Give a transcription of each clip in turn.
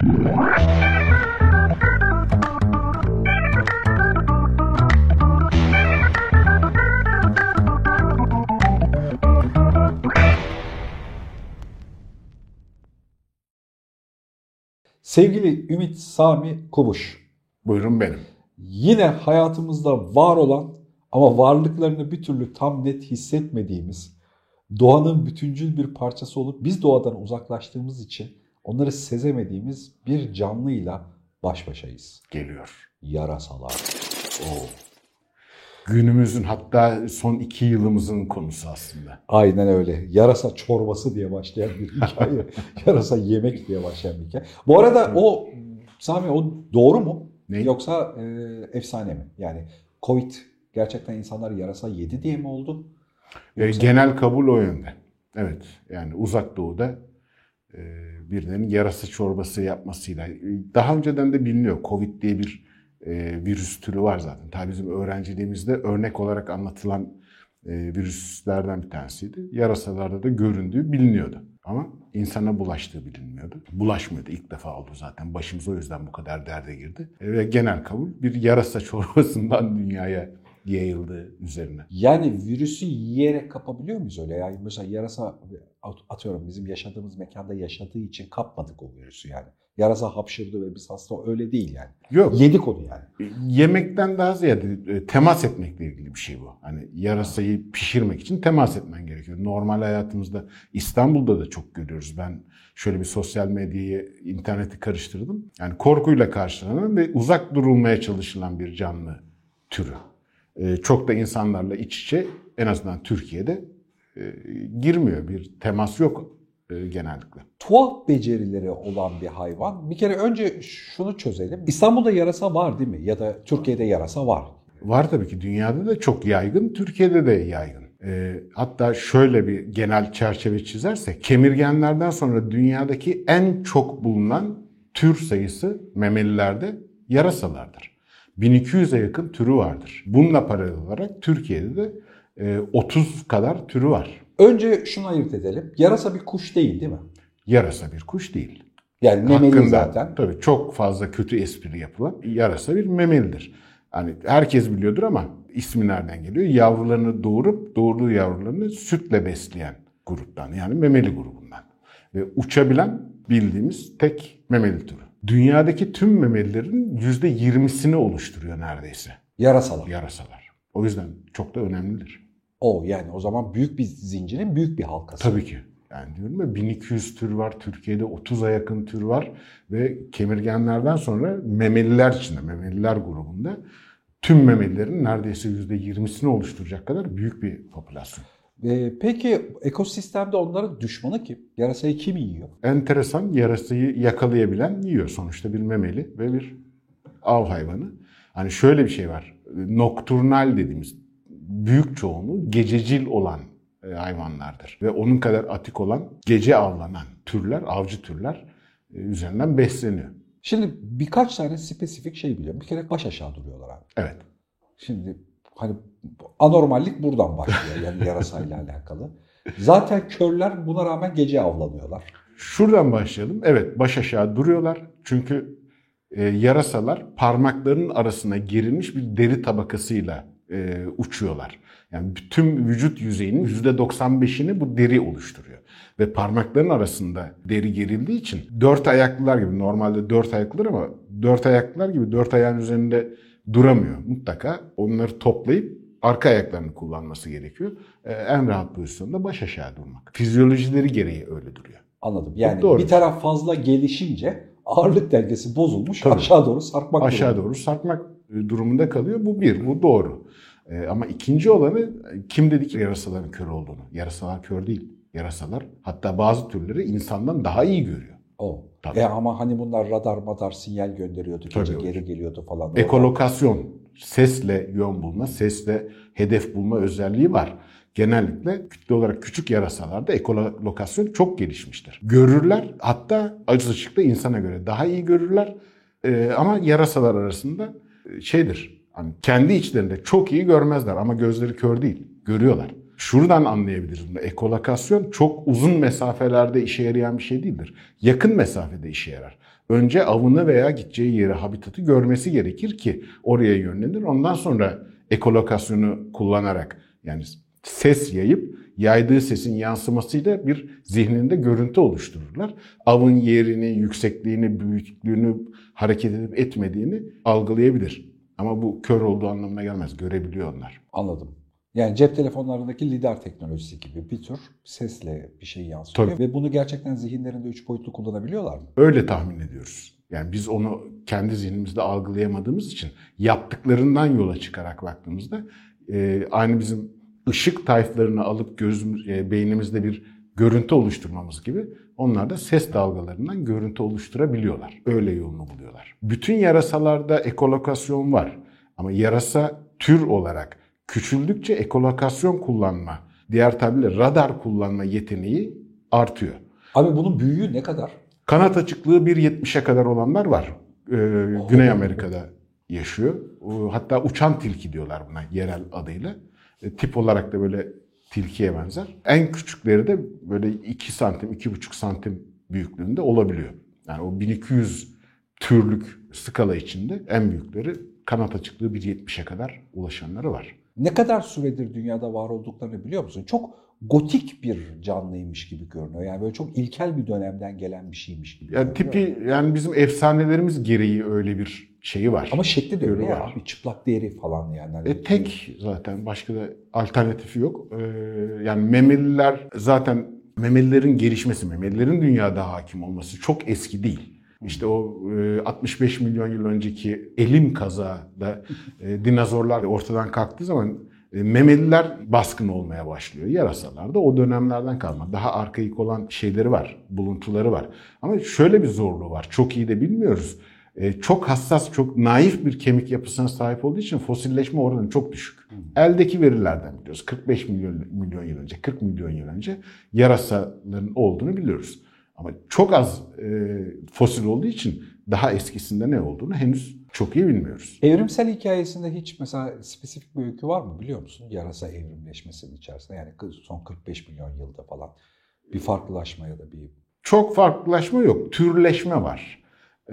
Sevgili Ümit Sami Kubuş. Buyurun benim. Yine hayatımızda var olan ama varlıklarını bir türlü tam net hissetmediğimiz, doğanın bütüncül bir parçası olup biz doğadan uzaklaştığımız için onları sezemediğimiz bir canlıyla baş başayız. Geliyor. Yarasalar. Oo. Günümüzün hatta son iki yılımızın konusu aslında. Aynen öyle. Yarasa çorbası diye başlayan bir hikaye. Yarasa yemek diye başlayan bir hikaye. Bu arada o Sami o doğru mu? Ne? Yoksa e, efsane mi? Yani Covid gerçekten insanlar yarasa yedi diye mi oldu? E, Yoksa- genel kabul o yönde. Evet yani uzak doğuda birilerinin yarasa çorbası yapmasıyla. e, Daha önceden de biliniyor. Covid diye bir e, virüs türü var zaten. Tabii bizim öğrenciliğimizde örnek olarak anlatılan e, virüslerden bir tanesiydi. Yarasalarda da göründüğü biliniyordu. Ama insana bulaştığı bilinmiyordu. Bulaşmıyordu. İlk defa oldu zaten. Başımız o yüzden bu kadar derde girdi. E, ve genel kabul bir yarasa çorbasından dünyaya yayıldı üzerine. Yani virüsü yiyerek kapabiliyor muyuz öyle? Yani mesela yarasa atıyorum bizim yaşadığımız mekanda yaşadığı için kapmadık o virüsü yani. Yarasa hapşırdı ve biz hasta öyle değil yani. Yok. Yedik onu yani. Yemekten daha ziyade e, temas etmekle ilgili bir şey bu. Hani yarasayı pişirmek için temas etmen gerekiyor. Normal hayatımızda İstanbul'da da çok görüyoruz. Ben şöyle bir sosyal medyayı, interneti karıştırdım. Yani korkuyla karşılanan ve uzak durulmaya çalışılan bir canlı türü. E, Çok da insanlarla iç içe en azından Türkiye'de e, girmiyor. Bir temas yok e, genellikle. Tuhaf becerileri olan bir hayvan. Bir kere önce şunu çözelim. İstanbul'da yarasa var değil mi? Ya da Türkiye'de yarasa var. Var tabii ki dünyada da çok yaygın, Türkiye'de de yaygın. Ee, hatta şöyle bir genel çerçeve çizersek, kemirgenlerden sonra dünyadaki en çok bulunan tür sayısı memelilerde yarasalardır. 1200'e yakın türü vardır. Bununla paralel olarak Türkiye'de de e, 30 kadar türü var. Önce şunu ayırt edelim. Yarasa bir kuş değil değil mi? Yarasa bir kuş değil. Yani memeli Hakkında zaten. tabii çok fazla kötü espri yapılan yarasa bir memelidir. Hani herkes biliyordur ama ismi nereden geliyor? Yavrularını doğurup doğurduğu yavrularını sütle besleyen gruptan yani memeli grubundan. Ve uçabilen bildiğimiz tek memeli türü. Dünyadaki tüm memelilerin %20'sini oluşturuyor neredeyse Yarasalar. yarasalar. O yüzden çok da önemlidir. O yani o zaman büyük bir zincirin büyük bir halkası. Tabii ki. Yani diyorum ya 1200 tür var, Türkiye'de 30'a yakın tür var ve kemirgenlerden sonra memeliler içinde, memeliler grubunda tüm memelilerin neredeyse %20'sini oluşturacak kadar büyük bir popülasyon. Ee, peki ekosistemde onların düşmanı kim? Yarasayı kim yiyor? Enteresan yarasayı yakalayabilen yiyor. Sonuçta bir memeli ve bir av hayvanı. Hani şöyle bir şey var. Nokturnal dediğimiz büyük çoğunluğu gececil olan e, hayvanlardır. Ve onun kadar atik olan gece avlanan türler, avcı türler e, üzerinden besleniyor. Şimdi birkaç tane spesifik şey biliyorum. Bir kere baş aşağı duruyorlar abi. Evet. Şimdi hani anormallik buradan başlıyor yani yarasayla alakalı. Zaten körler buna rağmen gece avlanıyorlar. Şuradan başlayalım. Evet baş aşağı duruyorlar. Çünkü e, yarasalar parmaklarının arasına girilmiş bir deri tabakasıyla e, uçuyorlar. Yani tüm vücut yüzeyinin %95'ini bu deri oluşturuyor. Ve parmakların arasında deri gerildiği için dört ayaklılar gibi normalde dört ayaklılar ama dört ayaklılar gibi dört ayağın üzerinde duramıyor. Mutlaka onları toplayıp arka ayaklarını kullanması gerekiyor. E, en rahat pozisyonda baş aşağı durmak. Fizyolojileri gereği öyle duruyor. Anladım. Yani doğru. bir taraf fazla gelişince ağırlık dengesi bozulmuş Tabii. aşağı doğru sarkmak aşağı doğru sarkmak durumunda kalıyor. Bu bir, bu doğru. E, ama ikinci olanı e, kim dedi ki yarasaların kör olduğunu? Yarasalar kör değil. Yarasalar hatta bazı türleri insandan daha iyi görüyor. O. Tabii. E ama hani bunlar radar madar sinyal gönderiyordu. Gece Tabii. geri geliyordu falan. Ekolokasyon, sesle yön bulma, sesle hedef bulma özelliği var. Genellikle kütle olarak küçük yarasalarda ekolokasyon çok gelişmiştir. Görürler hatta acı ışıkta insana göre daha iyi görürler. E, ama yarasalar arasında e, şeydir. Hani kendi içlerinde çok iyi görmezler ama gözleri kör değil. Görüyorlar. Şuradan anlayabiliriz bunu. Ekolokasyon çok uzun mesafelerde işe yarayan bir şey değildir. Yakın mesafede işe yarar. önce avını veya gideceği yeri, habitatı görmesi gerekir ki oraya yönlenir. Ondan sonra ekolokasyonu kullanarak yani ses yayıp yaydığı sesin yansımasıyla bir zihninde görüntü oluştururlar. Avın yerini, yüksekliğini, büyüklüğünü, hareket edip etmediğini algılayabilir. Ama bu kör olduğu anlamına gelmez. Görebiliyor onlar. Anladım. Yani cep telefonlarındaki lidar teknolojisi gibi bir tür sesle bir şey yansıtıyor. Tabii. Ve bunu gerçekten zihinlerinde üç boyutlu kullanabiliyorlar mı? Öyle tahmin ediyoruz. Yani biz onu kendi zihnimizde algılayamadığımız için yaptıklarından yola çıkarak baktığımızda e, aynı bizim ışık tayflarını alıp gözümüz, e, beynimizde bir görüntü oluşturmamız gibi onlar da ses dalgalarından görüntü oluşturabiliyorlar. Öyle yolunu buluyorlar. Bütün yarasalarda ekolokasyon var. Ama yarasa tür olarak küçüldükçe ekolokasyon kullanma, diğer tabirle radar kullanma yeteneği artıyor. Abi bunun büyüğü ne kadar? Kanat açıklığı 1.70'e kadar olanlar var. Ee, Güney Amerika'da yaşıyor. Hatta uçan tilki diyorlar buna yerel adıyla. E, tip olarak da böyle tilkiye benzer. En küçükleri de böyle 2 santim, 2,5 santim büyüklüğünde olabiliyor. Yani o 1200 türlük skala içinde en büyükleri kanat açıklığı 1.70'e kadar ulaşanları var. Ne kadar süredir dünyada var olduklarını biliyor musun? Çok gotik bir canlıymış gibi görünüyor. Yani böyle çok ilkel bir dönemden gelen bir şeymiş gibi. Yani tipi yani bizim efsanelerimiz gereği öyle bir şeyi var. Ama şekli de öyle ya var. abi. Çıplak deri falan yani. Hani E, tek zaten başka da alternatifi yok. Ee, yani memeliler zaten memelilerin gelişmesi, memelilerin dünyada hakim olması çok eski değil. İşte o e, 65 milyon yıl önceki elim kazada e, dinozorlar ortadan kalktığı zaman e, memeliler baskın olmaya başlıyor. Yarasalar da o dönemlerden kalma. Daha arkaik olan şeyleri var, buluntuları var. Ama şöyle bir zorluğu var. Çok iyi de bilmiyoruz. E, çok hassas, çok naif bir kemik yapısına sahip olduğu için fosilleşme oranı çok düşük. Eldeki verilerden biliyoruz. 45 milyon, milyon yıl önce, 40 milyon yıl önce yarasaların olduğunu biliyoruz. Ama çok az e, fosil olduğu için daha eskisinde ne olduğunu henüz çok iyi bilmiyoruz. Evrimsel hikayesinde hiç mesela spesifik bir öykü var mı biliyor musun? Yarasa evrimleşmesinin içerisinde yani son 45 milyon yılda falan bir farklılaşma ya da bir Çok farklılaşma yok, türleşme var.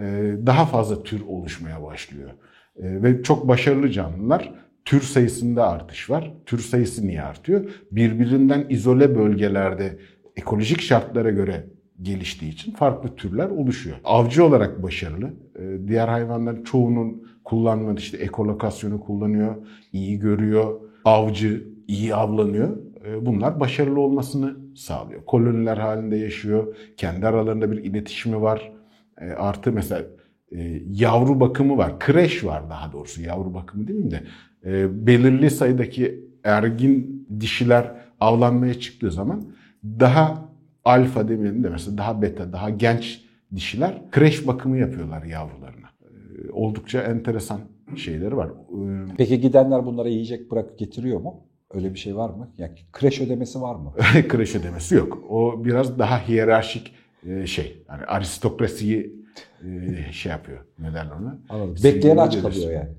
E, daha fazla tür oluşmaya başlıyor. E, ve çok başarılı canlılar tür sayısında artış var. Tür sayısı niye artıyor? Birbirinden izole bölgelerde ekolojik şartlara göre geliştiği için farklı türler oluşuyor. Avcı olarak başarılı. Ee, Diğer hayvanların çoğunun kullanmadığı işte ekolokasyonu kullanıyor, iyi görüyor, avcı iyi avlanıyor. Bunlar başarılı olmasını sağlıyor. Koloniler halinde yaşıyor, kendi aralarında bir iletişimi var. Ee, Artı mesela e, yavru bakımı var, kreş var daha doğrusu yavru bakımı değil mi de e, belirli sayıdaki ergin dişiler avlanmaya çıktığı zaman daha alfa demeyelim de mesela daha beta, daha genç dişiler kreş bakımı yapıyorlar yavrularına. Ee, Oldukça enteresan şeyleri var. Ee, Peki gidenler bunlara yiyecek bırakıp getiriyor mu? Öyle bir şey var mı? Yani kreş ödemesi var mı? kreş ödemesi yok. O biraz daha hiyerarşik e, şey. Yani aristokrasiyi e, şey yapıyor. Ne derler ona? Anladım. Bekleyen aç kalıyor yani.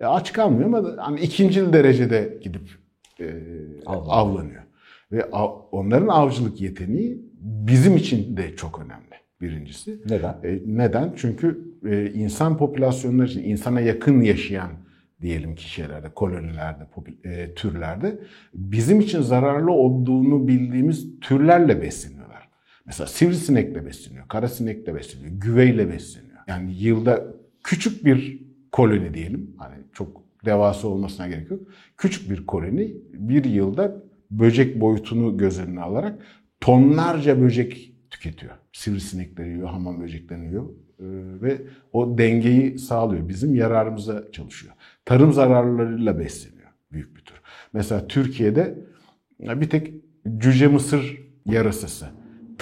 E, aç kalmıyor ama hani ikincil derecede gidip e, Avlanıyor. avlanıyor. Ve av- onların avcılık yeteneği bizim için de çok önemli birincisi. Neden? E, neden? Çünkü e, insan popülasyonları için, insana yakın yaşayan diyelim ki şeylerde, kolonilerde, e, türlerde bizim için zararlı olduğunu bildiğimiz türlerle besleniyorlar. Mesela sivrisinekle besleniyor, karasinekle besleniyor, güveyle besleniyor. Yani yılda küçük bir koloni diyelim, hani çok devasa olmasına gerek yok. Küçük bir koloni bir yılda böcek boyutunu göz önüne alarak tonlarca böcek tüketiyor. Sivrisinekleri yiyor, hamam böceklerini yiyor Ee, ve o dengeyi sağlıyor. Bizim yararımıza çalışıyor. Tarım zararlarıyla besleniyor büyük bir tür. Mesela Türkiye'de bir tek cüce mısır yarasası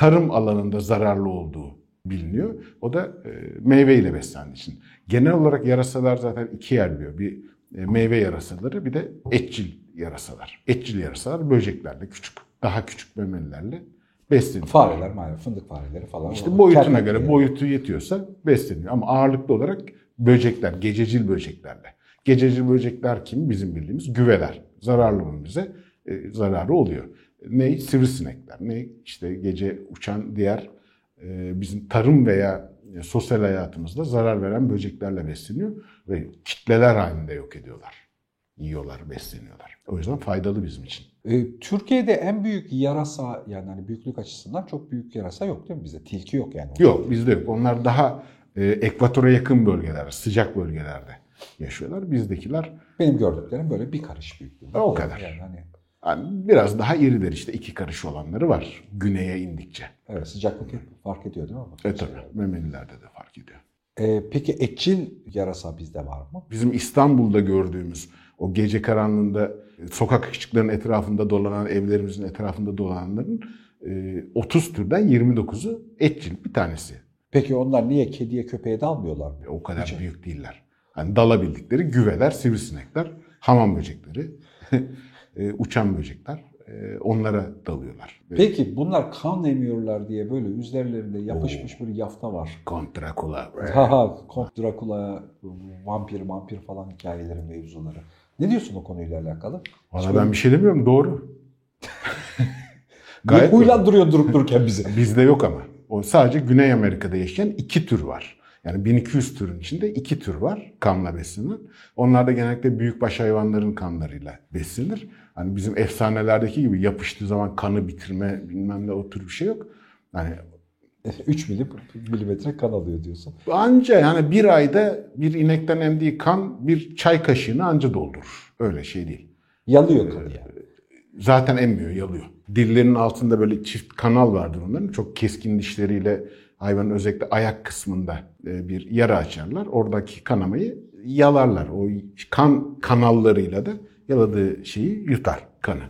tarım alanında zararlı olduğu biliniyor. O da e, meyveyle beslendiği için. Genel olarak yarasalar zaten ikiye ayrılıyor. Bir e, meyve yarasaları bir de etçil yarasalar. Etçil yarasalar böceklerle küçük, daha küçük memelilerle besleniyor. Fareler, maalesef fındık fareleri falan. İşte boyutuna kertenkele. göre boyutu yetiyorsa besleniyor. Ama ağırlıklı olarak böcekler, gececil böceklerle. Gececil böcekler kim? Bizim bildiğimiz güveler. Zararlı mı bize? E, zararı oluyor. Ne? Sivrisinekler. Ne? işte gece uçan diğer e, bizim tarım veya e, sosyal hayatımızda zarar veren böceklerle besleniyor ve kitleler halinde yok ediyorlar. Yiyorlar, besleniyorlar. O yüzden faydalı bizim için. E, Türkiye'de en büyük yarasa yani hani büyüklük açısından çok büyük yarasa yok değil mi bizde? Tilki yok yani. Yok bizde yok. Onlar daha e, ekvatora yakın bölgelerde, sıcak bölgelerde yaşıyorlar. Bizdekiler Benim gördüklerim böyle bir karış büyüklüğünde. O kadar. Yani hani yani biraz daha iriler işte iki karış olanları var güneye indikçe. evet sıcaklık fark ediyor değil mi? E tabi memelilerde de fark ediyor. E, peki etçil yarasa bizde var mı? Bizim İstanbul'da gördüğümüz o gece karanlığında e, sokak ışıklarının etrafında dolanan, evlerimizin etrafında dolananların e, 30 türden 29'u etçil bir tanesi. Peki onlar niye kediye köpeğe dalmıyorlar mı? E, O kadar Hiç. büyük değiller. Hani dalabildikleri güveler, sivrisinekler, hamam böcekleri, e, uçan böcekler e, onlara dalıyorlar. Peki bunlar kan emiyorlar diye böyle üzerlerinde yapışmış bir yafta var. Kont Dracula. Haha, Kont Dracula, vampir, vampir falan hikayeleri, mevzuları. Ne diyorsun o konuyla alakalı? Valla ben bir şey demiyorum doğru. Gayet huylandırıyor durup dururken bizi? Bizde yok ama. O sadece Güney Amerika'da yaşayan iki tür var. Yani 1200 türün içinde iki tür var kanla beslenen. Onlar da genellikle büyükbaş hayvanların kanlarıyla beslenir. Hani bizim efsanelerdeki gibi yapıştığı zaman kanı bitirme bilmem ne o tür bir şey yok. Yani 3 milim, milimetre kan alıyor diyorsun. anca yani bir ayda bir inekten emdiği kan bir çay kaşığını anca doldurur. Öyle şey değil. Yalıyor kanı yani. Zaten emmiyor, yalıyor. Dillerinin altında böyle çift kanal vardır onların. Çok keskin dişleriyle hayvanın özellikle ayak kısmında e, bir yara açarlar. Oradaki kanamayı yalarlar. O kan kanallarıyla da yaladığı şeyi yutar kanı.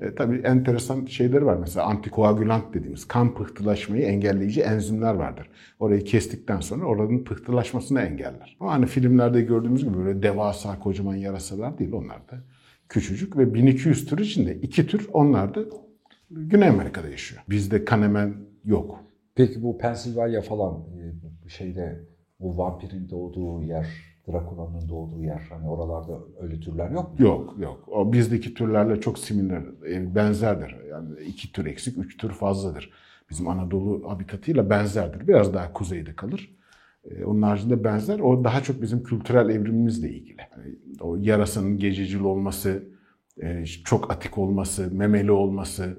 E, tabii enteresan şeyleri var. Mesela antikoagülant dediğimiz kan pıhtılaşmayı engelleyici enzimler vardır. Orayı kestikten sonra oranın pıhtılaşmasını engeller. Ama hani filmlerde gördüğümüz gibi böyle devasa kocaman yarasalar değil onlar da küçücük ve 1200 tür içinde iki tür onlar da Güney Amerika'da yaşıyor. Bizde kanemen yok. Peki bu Pensilvanya falan e, şeyde bu vampirin doğduğu yer, Drakula'nın doğduğu yer hani oralarda öyle türler yok mu? Yok yok. O bizdeki türlerle çok similar, e, benzerdir. Yani iki tür eksik, üç tür fazladır. Bizim Anadolu habitatıyla benzerdir. Biraz daha kuzeyde kalır. E, Onun haricinde benzer. O daha çok bizim kültürel evrimimizle ilgili. Yani o yarasının gececil olması, çok atik olması, memeli olması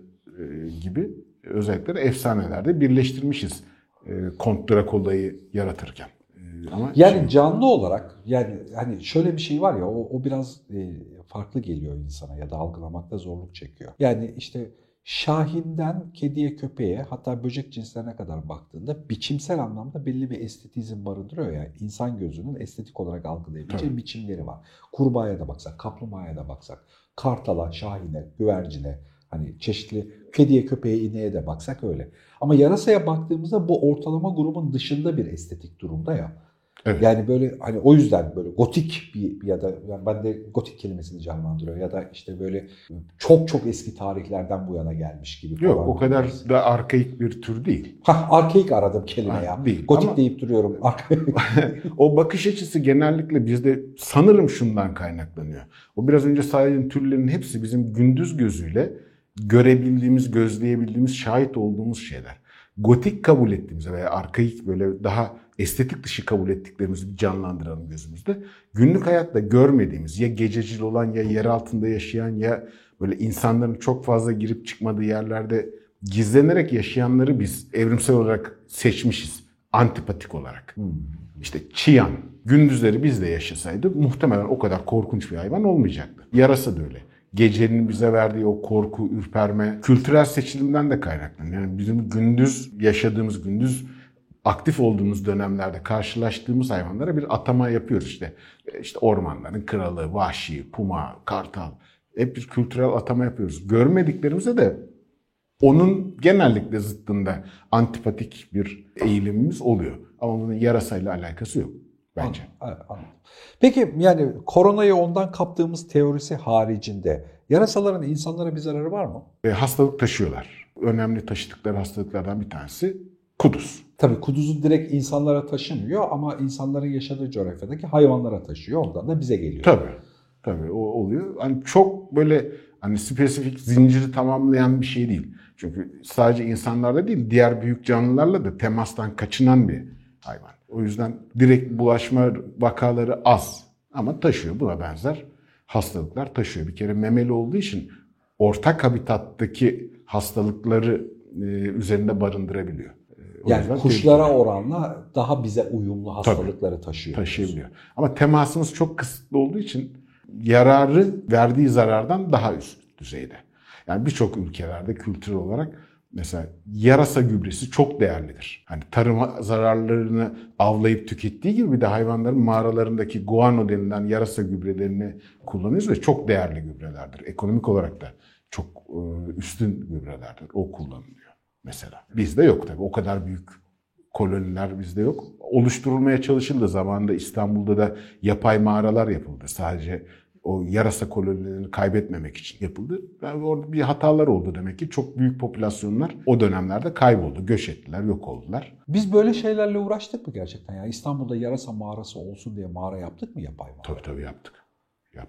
gibi özellikleri efsanelerde birleştirmişiz. e, Kont Drakula'yı yaratırken. E, Ama Yani şey- canlı olarak yani hani şöyle bir şey var ya o, o biraz e, farklı geliyor insana ya da algılamakta zorluk çekiyor. Yani işte Şahinden kediye köpeğe hatta böcek cinslerine kadar baktığında biçimsel anlamda belli bir estetizm barındırıyor ya. insan gözünün estetik olarak algılayabileceği Tabii. biçimleri var. Kurbağaya da baksak, kaplumbağaya da baksak, kartala, şahine, güvercine hani çeşitli kediye köpeğe ineğe de baksak öyle. Ama yarasaya baktığımızda bu ortalama grubun dışında bir estetik durumda ya. Evet. Yani böyle hani o yüzden böyle gotik bir ya da yani ben de gotik kelimesini canlandırıyor ya da işte böyle çok çok eski tarihlerden bu yana gelmiş gibi Yok o kadar da arkaik bir tür değil. Hah arkaik aradım kelime Ha, ya. değil. Gotik Ama- deyip duruyorum. O bakış açısı genellikle bizde sanırım şundan kaynaklanıyor. O biraz önce saydığım türlerin hepsi bizim gündüz gözüyle görebildiğimiz, gözleyebildiğimiz, şahit olduğumuz şeyler. Gotik kabul ettiğimiz veya arkaik böyle daha estetik dışı kabul ettiklerimizi bir canlandıralım gözümüzde. Günlük hayatta görmediğimiz ya gececil olan ya yer altında yaşayan ya böyle insanların çok fazla girip çıkmadığı yerlerde gizlenerek yaşayanları biz evrimsel olarak seçmişiz. Antipatik olarak. Hmm. İşte çiyan gündüzleri bizde yaşasaydı muhtemelen o kadar korkunç bir hayvan olmayacaktı. Yarasa da öyle. Gecenin bize verdiği o korku, ürperme kültürel seçilimden de kaynaklanıyor. Yani bizim gündüz yaşadığımız, gündüz aktif olduğumuz dönemlerde karşılaştığımız hayvanlara bir atama yapıyoruz işte. İşte ormanların kralı, vahşi, puma, kartal. Hep bir kültürel atama yapıyoruz. Görmediklerimize de onun genellikle zıttında antipatik bir eğilimimiz oluyor. Ama bunun yarasayla alakası yok bence. Anladım. Peki yani koronayı ondan kaptığımız teorisi haricinde yarasaların insanlara bir zararı var mı? E, hastalık taşıyorlar. Önemli taşıdıkları hastalıklardan bir tanesi kuduz. Tabii kuduzu direkt insanlara taşımıyor ama insanların yaşadığı coğrafyadaki hayvanlara taşıyor. Ondan da bize geliyor. Tabii. Tabii o oluyor. Hani çok böyle hani spesifik zinciri tamamlayan bir şey değil. Çünkü sadece insanlarda değil diğer büyük canlılarla da temastan kaçınan bir hayvan. O yüzden direkt bulaşma vakaları az ama taşıyor. Buna benzer hastalıklar taşıyor. Bir kere memeli olduğu için ortak habitattaki hastalıkları e, üzerinde barındırabiliyor. E, o Yani kuşlara tehlikeli. oranla daha bize uyumlu hastalıkları taşıyor. taşıyabiliyor. Ama temasımız çok kısıtlı olduğu için yararı verdiği zarardan daha üst düzeyde. Yani birçok ülkelerde kültürel olarak mesela yarasa gübresi çok değerlidir. Hani tarım zararlarını avlayıp tükettiği gibi bir de hayvanların mağaralarındaki guano denilen yarasa gübrelerini kullanıyoruz ve çok değerli gübrelerdir. Ekonomik olarak da çok e, üstün gübrelerdir. O kullanılıyor mesela. Bizde yok tabii. O kadar büyük koloniler bizde yok. Oluşturulmaya çalışıldı. Zamanında İstanbul'da da yapay mağaralar yapıldı. Sadece o yarasa kolonilerini kaybetmemek için yapıldı. Yani orada bir hatalar oldu demek ki. Çok büyük popülasyonlar o dönemlerde kayboldu. Göç ettiler, yok oldular. Biz böyle şeylerle uğraştık mı gerçekten? Ya İstanbul'da yarasa mağarası olsun diye mağara yaptık mı yapay mağara? Tabii tabii yaptık.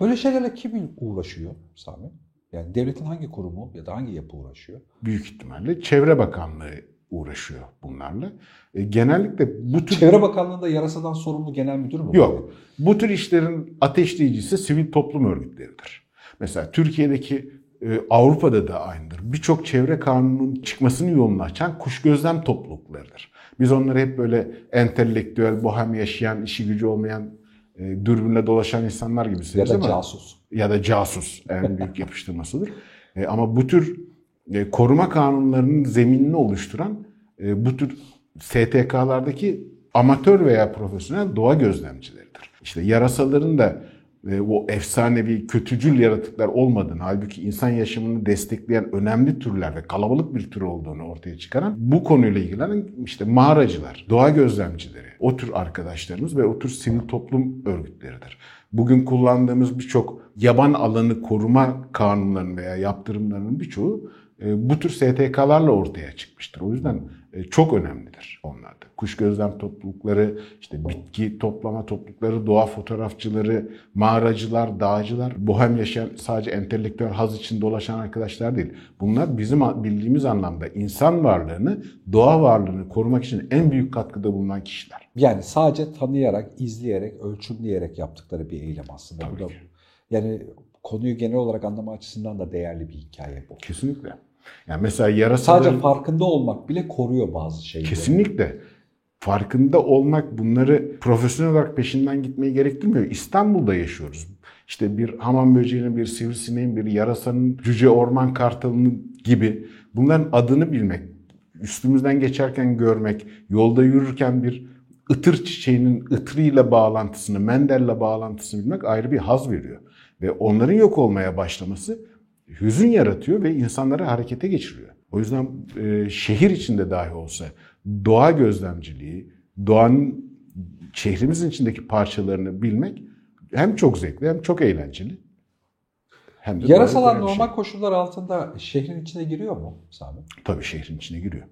Böyle şeylerle kim uğraşıyor Sami? Yani devletin hangi kurumu ya da hangi yapı uğraşıyor? Büyük ihtimalle Çevre Bakanlığı uğraşıyor bunlarla. E, genellikle bu tür... Çevre Bakanlığı'nda yarasadan sorumlu genel müdür mü? Yok. Bu tür işlerin ateşleyicisi sivil toplum örgütleridir. Mesela Türkiye'deki e, Avrupa'da da aynıdır. Birçok çevre kanunun çıkmasını yolunu açan kuş gözlem topluluklarıdır. Biz onları hep böyle entelektüel, bohem yaşayan, işi gücü olmayan, e, dürbünle dolaşan insanlar gibi Ya söyleriz da ama casus. ya da casus en büyük yapıştırmasıdır. E, ama bu tür e, koruma kanunlarının zeminini oluşturan e, bu tür STK'lardaki amatör veya profesyonel doğa gözlemcileridir. İşte yarasaların da e, o efsanevi kötücül yaratıklar olmadığını, halbuki insan yaşamını destekleyen önemli türler ve kalabalık bir tür olduğunu ortaya çıkaran bu konuyla ilgilenen işte mağaracılar, doğa gözlemcileri, o tür arkadaşlarımız ve o tür sivil toplum örgütleridir. Bugün kullandığımız birçok yaban alanı koruma kanunlarının veya yaptırımlarının birçoğu bu tür STK'larla ortaya çıkmıştır. O yüzden e, çok önemlidir onlar da. Kuş gözlem toplulukları, işte bitki toplama toplulukları, doğa fotoğrafçıları, mağaracılar, dağcılar, bohem yaşayan sadece entelektüel haz için dolaşan arkadaşlar değil. Bunlar bizim bildiğimiz anlamda insan varlığını, doğa varlığını korumak için en büyük katkıda bulunan kişiler. Yani sadece tanıyarak, izleyerek, ölçümleyerek yaptıkları bir eylem aslında. Tabii ki. yani konuyu genel olarak anlama açısından da değerli bir hikaye bu. Kesinlikle. Yani mesela yarasaların... Sadece farkında olmak bile koruyor bazı şeyleri. Kesinlikle. Farkında olmak bunları profesyonel olarak peşinden gitmeyi gerektirmiyor. İstanbul'da yaşıyoruz. İşte bir hamam böceğinin, bir sivrisineğin, bir yarasanın, cüce orman kartalının gibi bunların adını bilmek, üstümüzden geçerken görmek, yolda yürürken bir ıtır çiçeğinin ıtırıyla bağlantısını, Mendel'le bağlantısını bilmek ayrı bir haz veriyor. Ve onların yok olmaya başlaması hüzün yaratıyor ve insanları harekete geçiriyor. O yüzden e, şehir içinde dahi olsa doğa gözlemciliği, doğanın şehrimizin içindeki parçalarını bilmek hem çok zevkli hem çok eğlenceli. Hem de Yarasalar doğaya normal şey. koşullar altında şehrin içine giriyor mu Sami? Tabii şehrin içine giriyor.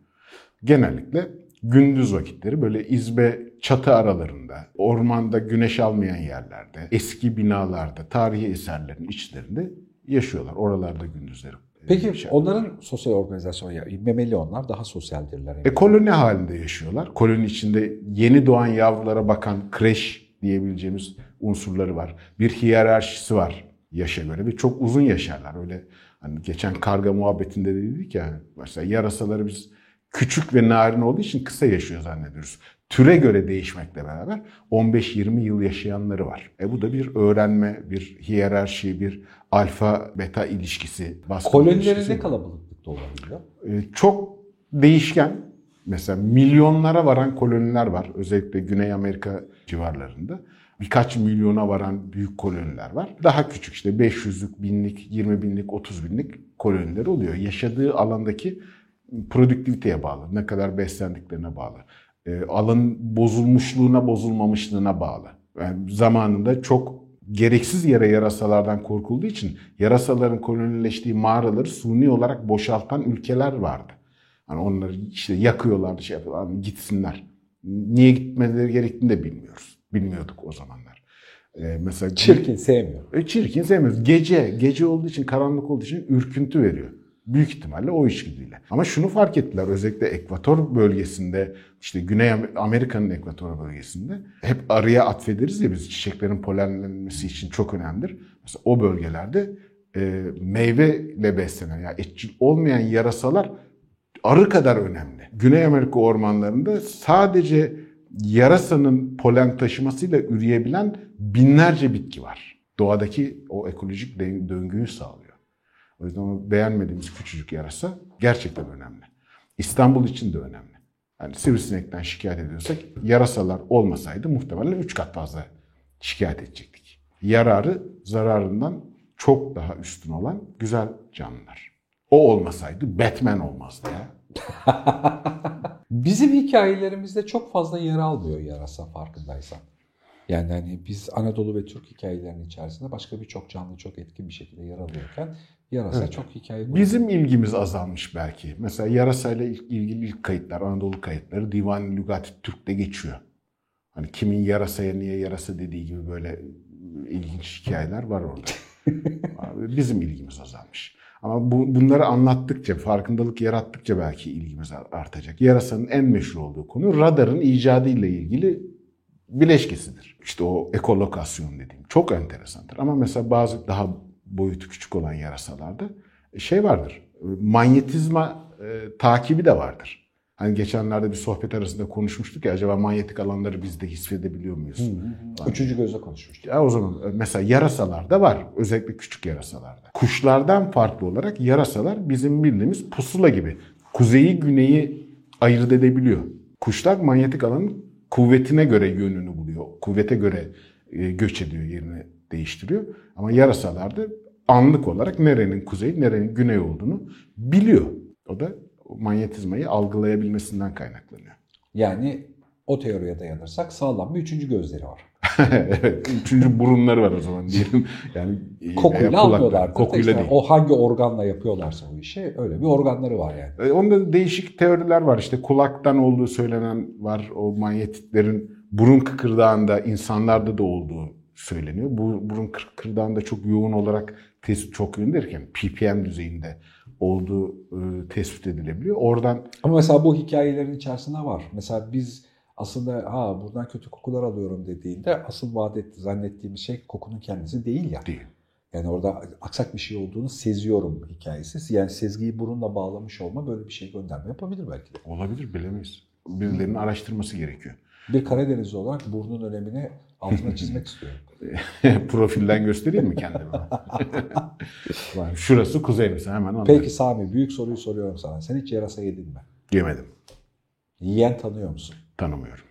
Genellikle gündüz vakitleri böyle izbe çatı aralarında, ormanda güneş almayan yerlerde, eski binalarda, tarihi eserlerin içlerinde yaşıyorlar. Oralarda gündüzleri. e, Peki yaşarlar. onların sosyal organizasyonu, memeli onlar daha sosyaldirler. E, koloni halinde yaşıyorlar. Koloni içinde yeni doğan yavrulara bakan kreş diyebileceğimiz unsurları var. Bir hiyerarşisi var yaşa göre ve çok uzun yaşarlar. Öyle hani geçen karga muhabbetinde de dedik ya mesela yarasaları biz küçük ve narin olduğu için kısa yaşıyor zannediyoruz. Türe göre değişmekle beraber 15-20 yıl yaşayanları var. E bu da bir öğrenme, bir hiyerarşi, bir alfa beta ilişkisi. ilişkisi ne kalabalıklıkta olabiliyor? Ee, çok değişken. Mesela milyonlara varan koloniler var. Özellikle Güney Amerika civarlarında. Birkaç milyona varan büyük koloniler var. Daha küçük işte 500'lük, binlik, 20 binlik, 30 binlik koloniler oluyor. Yaşadığı alandaki produktiviteye bağlı. Ne kadar beslendiklerine bağlı. Ee, alanın bozulmuşluğuna, bozulmamışlığına bağlı. Yani zamanında çok gereksiz yere yarasalardan korkulduğu için yarasaların kolonileştiği mağaraları suni olarak boşaltan ülkeler vardı. Hani onları işte yakıyorlardı, şey yapıyorlar, hani gitsinler. Niye gitmeleri gerektiğini de bilmiyoruz. Bilmiyorduk o zamanlar. Ee, mesela Çirkin, sevmiyor. E, çirkin sevmiyoruz. Gece, gece olduğu için, karanlık olduğu için ürküntü veriyor. Büyük ihtimalle o içgüdüyle. Ama şunu fark ettiler özellikle ekvator bölgesinde işte Güney Amerika'nın ekvator bölgesinde hep arıya atfederiz ya biz çiçeklerin polenlenmesi için çok önemlidir. Mesela o bölgelerde e, meyveyle beslenen yani etçil olmayan yarasalar arı kadar önemli. Güney Amerika ormanlarında sadece yarasanın polen taşımasıyla üreyebilen binlerce bitki var. Doğadaki o ekolojik döngüyü sağlıyor. O yüzden onu beğenmediğimiz küçücük yarasa gerçekten önemli. İstanbul için de önemli. Yani sivrisinekten şikayet ediyorsak yarasalar olmasaydı muhtemelen 3 kat fazla şikayet edecektik. Yararı zararından çok daha üstün olan güzel canlılar. O olmasaydı Batman olmazdı ya. Bizim hikayelerimizde çok fazla yer almıyor yarasa farkındaysan. Yani hani biz Anadolu ve Türk hikayelerinin içerisinde başka birçok canlı çok etkin bir şekilde yer alıyorken yarasa evet. çok hikaye Bizim ilgimiz azalmış belki. Mesela yarasayla ilgili ilk kayıtlar, Anadolu kayıtları Divan-ı Lügat Türk'te geçiyor. Hani kimin yarasaya niye yarasa dediği gibi böyle ilginç hikayeler var orada. Bizim ilgimiz azalmış. Ama bu, bunları anlattıkça, farkındalık yarattıkça belki ilgimiz artacak. Yarasanın en meşhur olduğu konu radarın icadı ile ilgili bileşkesidir. İşte o ekolokasyon dediğim. Çok enteresandır. Ama mesela bazı daha boyutu küçük olan yarasalarda şey vardır. Manyetizma e, takibi de vardır. Hani geçenlerde bir sohbet arasında konuşmuştuk ya acaba manyetik alanları biz de hissedebiliyor muyuz? Hı hı. Üçüncü gözle konuşmuştuk. Ya o zaman e, mesela yarasalarda var. Özellikle küçük yarasalarda. Kuşlardan farklı olarak yarasalar bizim bildiğimiz pusula gibi. Kuzeyi güneyi ayırt edebiliyor. Kuşlar manyetik alanın kuvvetine göre yönünü buluyor. Kuvvete göre e, göç ediyor, yerini değiştiriyor. Ama yarasalarda anlık olarak nerenin kuzey, nerenin güney olduğunu biliyor. O da manyetizmayı algılayabilmesinden kaynaklanıyor. Yani o teoriye dayanırsak sağlam bir üçüncü gözleri var. evet, üçüncü burunları var o zaman diyelim. Yani kokuyla almıyorlar. Kokuyla işte, değil. O hangi organla yapıyorlarsa bu işi öyle bir organları var yani. E, onda değişik teoriler var. İşte kulaktan olduğu söylenen var. O manyetitlerin burun kıkırdağında insanlarda da olduğu söyleniyor. Bu burun kıkırdağında çok yoğun olarak tespit çok yönlendirirken ppm düzeyinde olduğu e, tespit edilebiliyor. Oradan Ama mesela bu hikayelerin içerisinde var. Mesela biz aslında ha buradan kötü kokular alıyorum dediğinde asıl vaat etti, zannettiğimiz şey kokunun kendisi değil ya. Değil. Yani orada aksak bir şey olduğunu seziyorum hikayesi. Yani sezgiyi burunla bağlamış olma böyle bir şey gönderme yapabilir belki de. Olabilir bilemeyiz. Birilerinin araştırması gerekiyor. Bir Karadenizli olarak burnun önemini altına çizmek istiyorum. Profilden göstereyim mi kendimi? Şurası kuzey mesela hemen anladım. Peki Sami büyük soruyu soruyorum sana. Sen hiç yarasa yedin mi? Yemedim. Yiyen tanıyor musun? Tanımıyorum.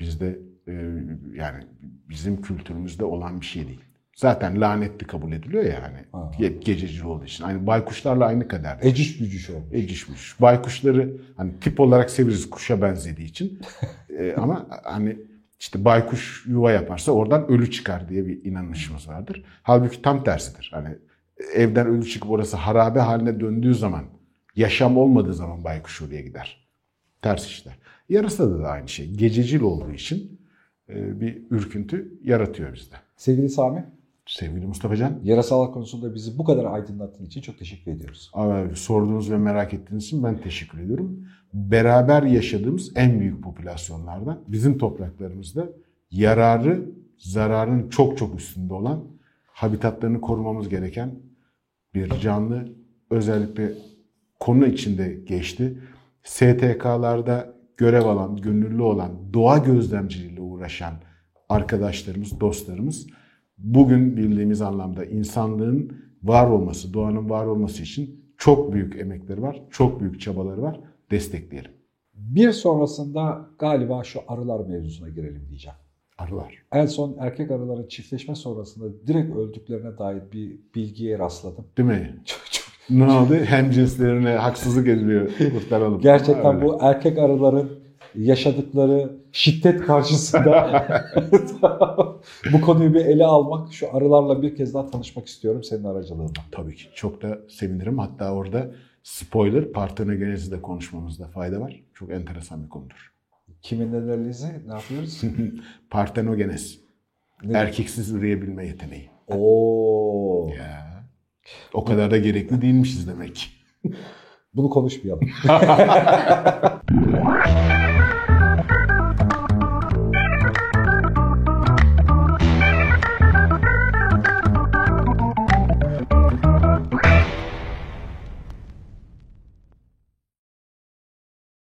Bizde e, yani bizim kültürümüzde olan bir şey değil. Zaten lanetli kabul ediliyor ya hani gececi olduğu için. Aynı baykuşlarla aynı kadar. Eciş bücüş olmuş. Eciş bücüş. Baykuşları hani tip olarak severiz kuşa benzediği için. e, ama hani işte baykuş yuva yaparsa oradan ölü çıkar diye bir inanışımız vardır. Halbuki tam tersidir. Hani evden ölü çıkıp orası harabe haline döndüğü zaman, yaşam olmadığı zaman baykuş oraya gider. Ters işler. Yarasa da aynı şey. Gececil olduğu için e, bir ürküntü yaratıyor bizde. Sevgili Sami, Sevgili Mustafa Can. Yarasalar konusunda bizi bu kadar aydınlattığın için çok teşekkür ediyoruz. Abi, sorduğunuz ve merak ettiğiniz için ben teşekkür ediyorum. Beraber yaşadığımız en büyük popülasyonlardan bizim topraklarımızda yararı zararın çok çok üstünde olan habitatlarını korumamız gereken bir canlı özellikle konu içinde geçti. STK'larda görev alan, gönüllü olan, doğa gözlemciliğiyle uğraşan arkadaşlarımız, dostlarımız bugün bildiğimiz anlamda insanlığın var olması, doğanın var olması için çok büyük emekleri var, çok büyük çabaları var. Destekleyelim. Bir sonrasında galiba şu arılar mevzusuna girelim diyeceğim. Arılar. En son erkek arıların çiftleşme sonrasında direkt öldüklerine dair bir bilgiye rastladım. Değil mi? Çok, çok. Ne oldu? Hem cinslerine haksızlık ediliyor. Kurtaralım. Gerçekten bu erkek arıların yaşadıkları şiddet karşısında bu konuyu bir ele almak, şu arılarla bir kez daha tanışmak istiyorum senin aracılığında. Tabii ki. Çok da sevinirim. Hatta orada spoiler partenogenezi de konuşmamızda fayda var. Çok enteresan bir konudur. Kimin analizi? Ne yapıyoruz? Partenogenez. Ne? Erkeksiz üreyebilme yeteneği. Oo. Ya. O kadar da gerekli değilmişiz demek. Bunu konuşmayalım.